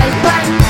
Bye. Bye.